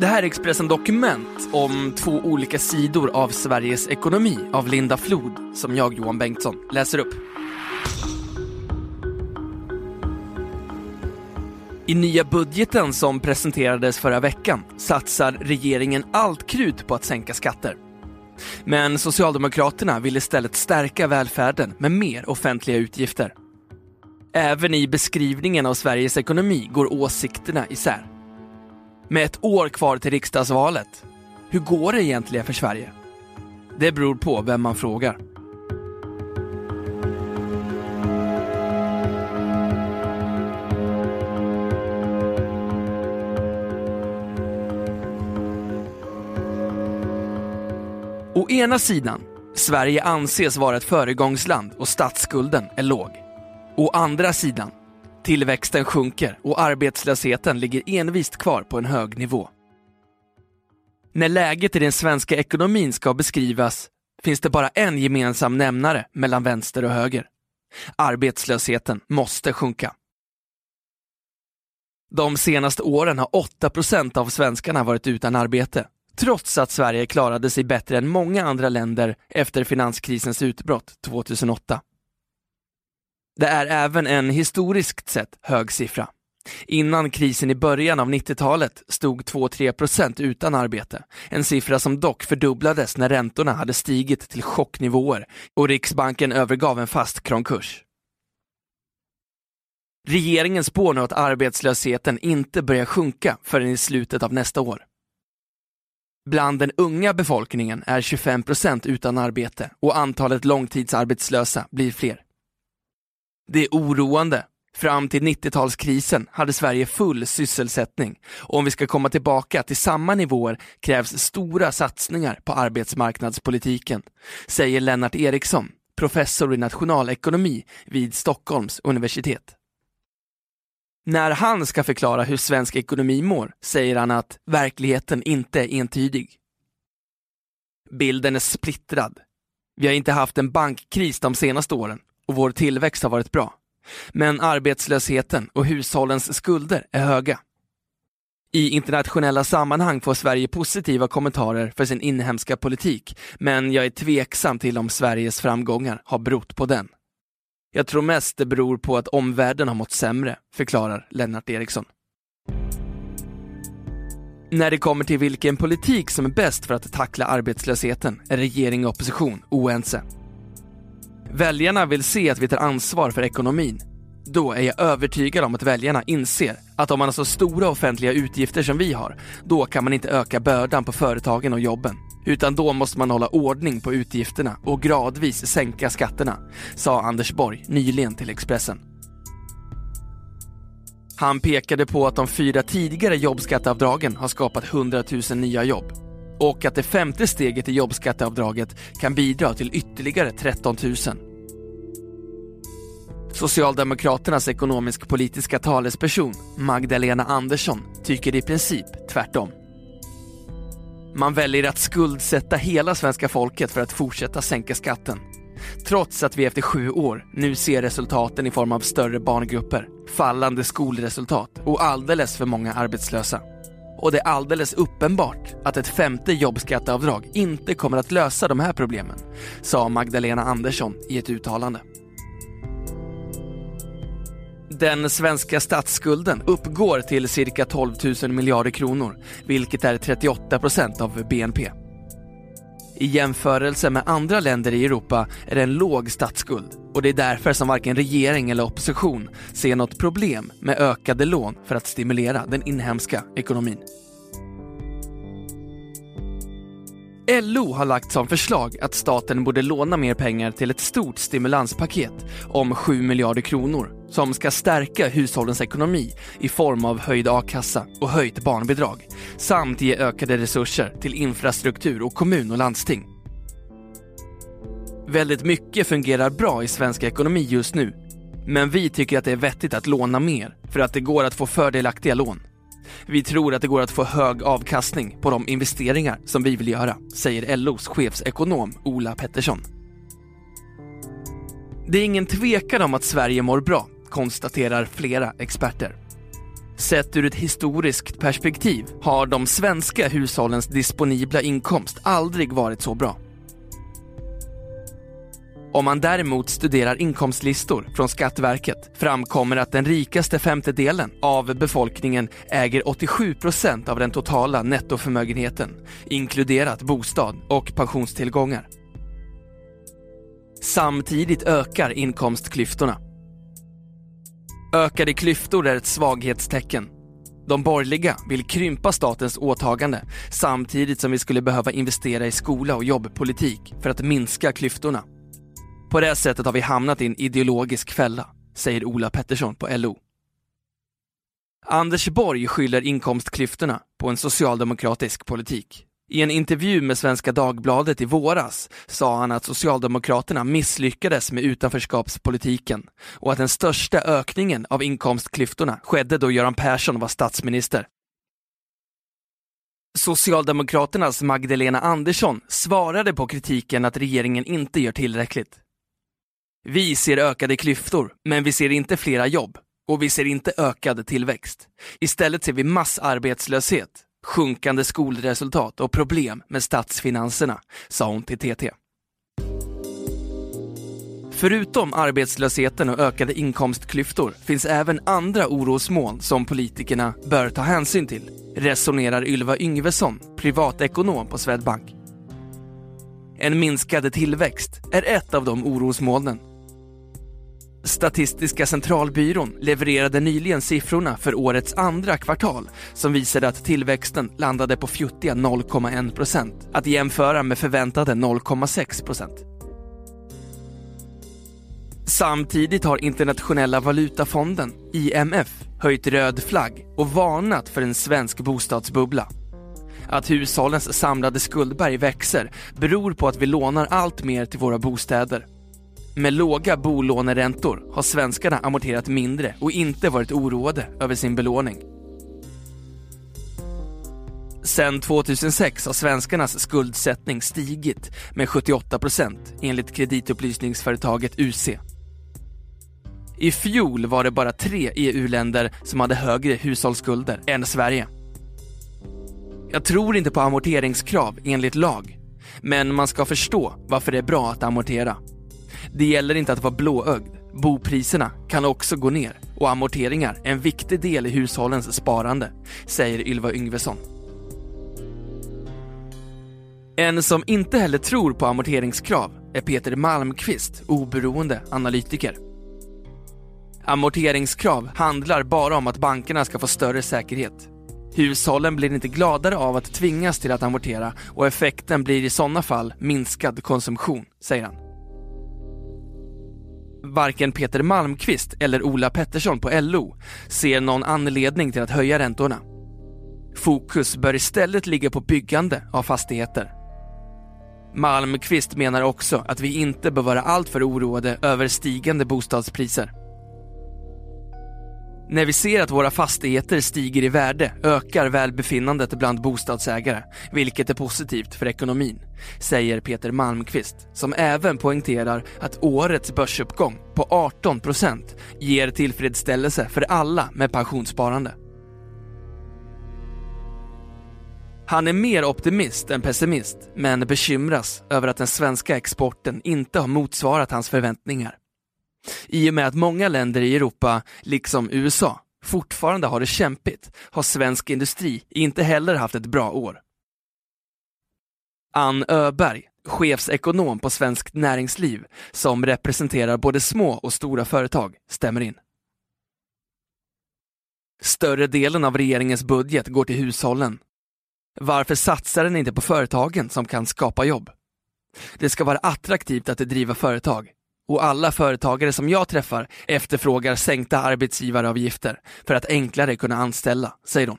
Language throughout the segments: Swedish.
Det här är Expressen Dokument om två olika sidor av Sveriges ekonomi av Linda Flod som jag, Johan Bengtsson, läser upp. I nya budgeten som presenterades förra veckan satsar regeringen allt krut på att sänka skatter. Men Socialdemokraterna vill istället stärka välfärden med mer offentliga utgifter. Även i beskrivningen av Sveriges ekonomi går åsikterna isär. Med ett år kvar till riksdagsvalet, hur går det egentligen för Sverige? Det beror på vem man frågar. Å ena sidan, Sverige anses vara ett föregångsland och statsskulden är låg. Å andra sidan, tillväxten sjunker och arbetslösheten ligger envist kvar på en hög nivå. När läget i den svenska ekonomin ska beskrivas finns det bara en gemensam nämnare mellan vänster och höger. Arbetslösheten måste sjunka. De senaste åren har 8% av svenskarna varit utan arbete trots att Sverige klarade sig bättre än många andra länder efter finanskrisens utbrott 2008. Det är även en historiskt sett hög siffra. Innan krisen i början av 90-talet stod 2-3% utan arbete, en siffra som dock fördubblades när räntorna hade stigit till chocknivåer och Riksbanken övergav en fast kronkurs. Regeringen spår nu att arbetslösheten inte börjar sjunka förrän i slutet av nästa år. Bland den unga befolkningen är 25% utan arbete och antalet långtidsarbetslösa blir fler. Det är oroande. Fram till 90-talskrisen hade Sverige full sysselsättning och om vi ska komma tillbaka till samma nivåer krävs stora satsningar på arbetsmarknadspolitiken, säger Lennart Eriksson, professor i nationalekonomi vid Stockholms universitet. När han ska förklara hur svensk ekonomi mår säger han att verkligheten inte är entydig. Bilden är splittrad. Vi har inte haft en bankkris de senaste åren och vår tillväxt har varit bra. Men arbetslösheten och hushållens skulder är höga. I internationella sammanhang får Sverige positiva kommentarer för sin inhemska politik, men jag är tveksam till om Sveriges framgångar har berott på den. Jag tror mest det beror på att omvärlden har mått sämre, förklarar Lennart Eriksson. När det kommer till vilken politik som är bäst för att tackla arbetslösheten är regering och opposition oense. Väljarna vill se att vi tar ansvar för ekonomin. Då är jag övertygad om att väljarna inser att om man har så stora offentliga utgifter som vi har, då kan man inte öka bördan på företagen och jobben. Utan då måste man hålla ordning på utgifterna och gradvis sänka skatterna, sa Anders Borg nyligen till Expressen. Han pekade på att de fyra tidigare jobbskatteavdragen har skapat 100 000 nya jobb och att det femte steget i jobbskatteavdraget kan bidra till ytterligare 13 000. Socialdemokraternas ekonomisk-politiska talesperson Magdalena Andersson tycker i princip tvärtom. Man väljer att skuldsätta hela svenska folket för att fortsätta sänka skatten. Trots att vi efter sju år nu ser resultaten i form av större barngrupper, fallande skolresultat och alldeles för många arbetslösa. Och det är alldeles uppenbart att ett femte jobbskatteavdrag inte kommer att lösa de här problemen, sa Magdalena Andersson i ett uttalande. Den svenska statsskulden uppgår till cirka 12 000 miljarder kronor, vilket är 38 procent av BNP. I jämförelse med andra länder i Europa är det en låg statsskuld och det är därför som varken regering eller opposition ser något problem med ökade lån för att stimulera den inhemska ekonomin. LO har lagt som förslag att staten borde låna mer pengar till ett stort stimulanspaket om 7 miljarder kronor som ska stärka hushållens ekonomi i form av höjd a-kassa och höjt barnbidrag samt ge ökade resurser till infrastruktur och kommun och landsting. Väldigt mycket fungerar bra i svensk ekonomi just nu, men vi tycker att det är vettigt att låna mer för att det går att få fördelaktiga lån. Vi tror att det går att få hög avkastning på de investeringar som vi vill göra, säger LOs chefsekonom Ola Pettersson. Det är ingen tvekan om att Sverige mår bra, konstaterar flera experter. Sett ur ett historiskt perspektiv har de svenska hushållens disponibla inkomst aldrig varit så bra. Om man däremot studerar inkomstlistor från Skatteverket framkommer att den rikaste femtedelen av befolkningen äger 87 procent av den totala nettoförmögenheten, inkluderat bostad och pensionstillgångar. Samtidigt ökar inkomstklyftorna. Ökade klyftor är ett svaghetstecken. De borgerliga vill krympa statens åtagande samtidigt som vi skulle behöva investera i skola och jobbpolitik för att minska klyftorna. På det sättet har vi hamnat i en ideologisk fälla, säger Ola Pettersson på LO. Anders Borg skyller inkomstklyftorna på en socialdemokratisk politik. I en intervju med Svenska Dagbladet i våras sa han att Socialdemokraterna misslyckades med utanförskapspolitiken och att den största ökningen av inkomstklyftorna skedde då Göran Persson var statsminister. Socialdemokraternas Magdalena Andersson svarade på kritiken att regeringen inte gör tillräckligt. Vi ser ökade klyftor, men vi ser inte flera jobb och vi ser inte ökad tillväxt. Istället ser vi massarbetslöshet, sjunkande skolresultat och problem med statsfinanserna, sa hon till TT. Förutom arbetslösheten och ökade inkomstklyftor finns även andra orosmoln som politikerna bör ta hänsyn till, resonerar Ylva Yngvesson, privatekonom på Swedbank. En minskad tillväxt är ett av de orosmolnen. Statistiska centralbyrån levererade nyligen siffrorna för årets andra kvartal som visade att tillväxten landade på fjuttiga 0,1 procent, att jämföra med förväntade 0,6 procent. Samtidigt har Internationella valutafonden, IMF, höjt röd flagg och varnat för en svensk bostadsbubbla. Att hushållens samlade skuldberg växer beror på att vi lånar allt mer till våra bostäder. Med låga bolåneräntor har svenskarna amorterat mindre och inte varit oroade över sin belåning. Sen 2006 har svenskarnas skuldsättning stigit med 78 procent enligt kreditupplysningsföretaget UC. I fjol var det bara tre EU-länder som hade högre hushållsskulder än Sverige. Jag tror inte på amorteringskrav enligt lag, men man ska förstå varför det är bra att amortera. Det gäller inte att vara blåögd. Bopriserna kan också gå ner och amorteringar är en viktig del i hushållens sparande, säger Ylva Yngvesson. En som inte heller tror på amorteringskrav är Peter Malmqvist, oberoende analytiker. Amorteringskrav handlar bara om att bankerna ska få större säkerhet. Hushållen blir inte gladare av att tvingas till att amortera och effekten blir i sådana fall minskad konsumtion, säger han. Varken Peter Malmqvist eller Ola Pettersson på LO ser någon anledning till att höja räntorna. Fokus bör istället ligga på byggande av fastigheter. Malmqvist menar också att vi inte bör vara alltför oroade över stigande bostadspriser. När vi ser att våra fastigheter stiger i värde ökar välbefinnandet bland bostadsägare, vilket är positivt för ekonomin, säger Peter Malmqvist, som även poängterar att årets börsuppgång på 18 procent ger tillfredsställelse för alla med pensionssparande. Han är mer optimist än pessimist, men bekymras över att den svenska exporten inte har motsvarat hans förväntningar. I och med att många länder i Europa, liksom USA, fortfarande har det kämpigt har svensk industri inte heller haft ett bra år. Ann Öberg, chefsekonom på Svenskt Näringsliv, som representerar både små och stora företag, stämmer in. Större delen av regeringens budget går till hushållen. Varför satsar den inte på företagen som kan skapa jobb? Det ska vara attraktivt att driva företag och alla företagare som jag träffar efterfrågar sänkta arbetsgivaravgifter för att enklare kunna anställa, säger hon.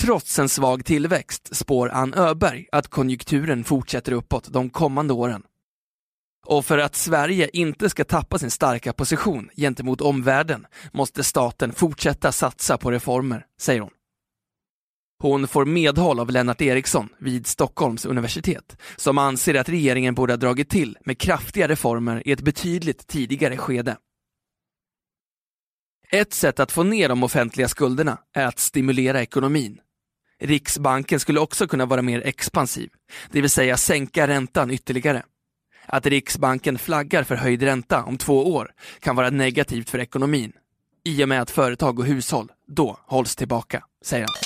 Trots en svag tillväxt spår Ann Öberg att konjunkturen fortsätter uppåt de kommande åren. Och för att Sverige inte ska tappa sin starka position gentemot omvärlden måste staten fortsätta satsa på reformer, säger hon. Hon får medhåll av Lennart Eriksson vid Stockholms universitet som anser att regeringen borde ha dragit till med kraftiga reformer i ett betydligt tidigare skede. Ett sätt att få ner de offentliga skulderna är att stimulera ekonomin. Riksbanken skulle också kunna vara mer expansiv, det vill säga sänka räntan ytterligare. Att Riksbanken flaggar för höjd ränta om två år kan vara negativt för ekonomin i och med att företag och hushåll då hålls tillbaka, säger han.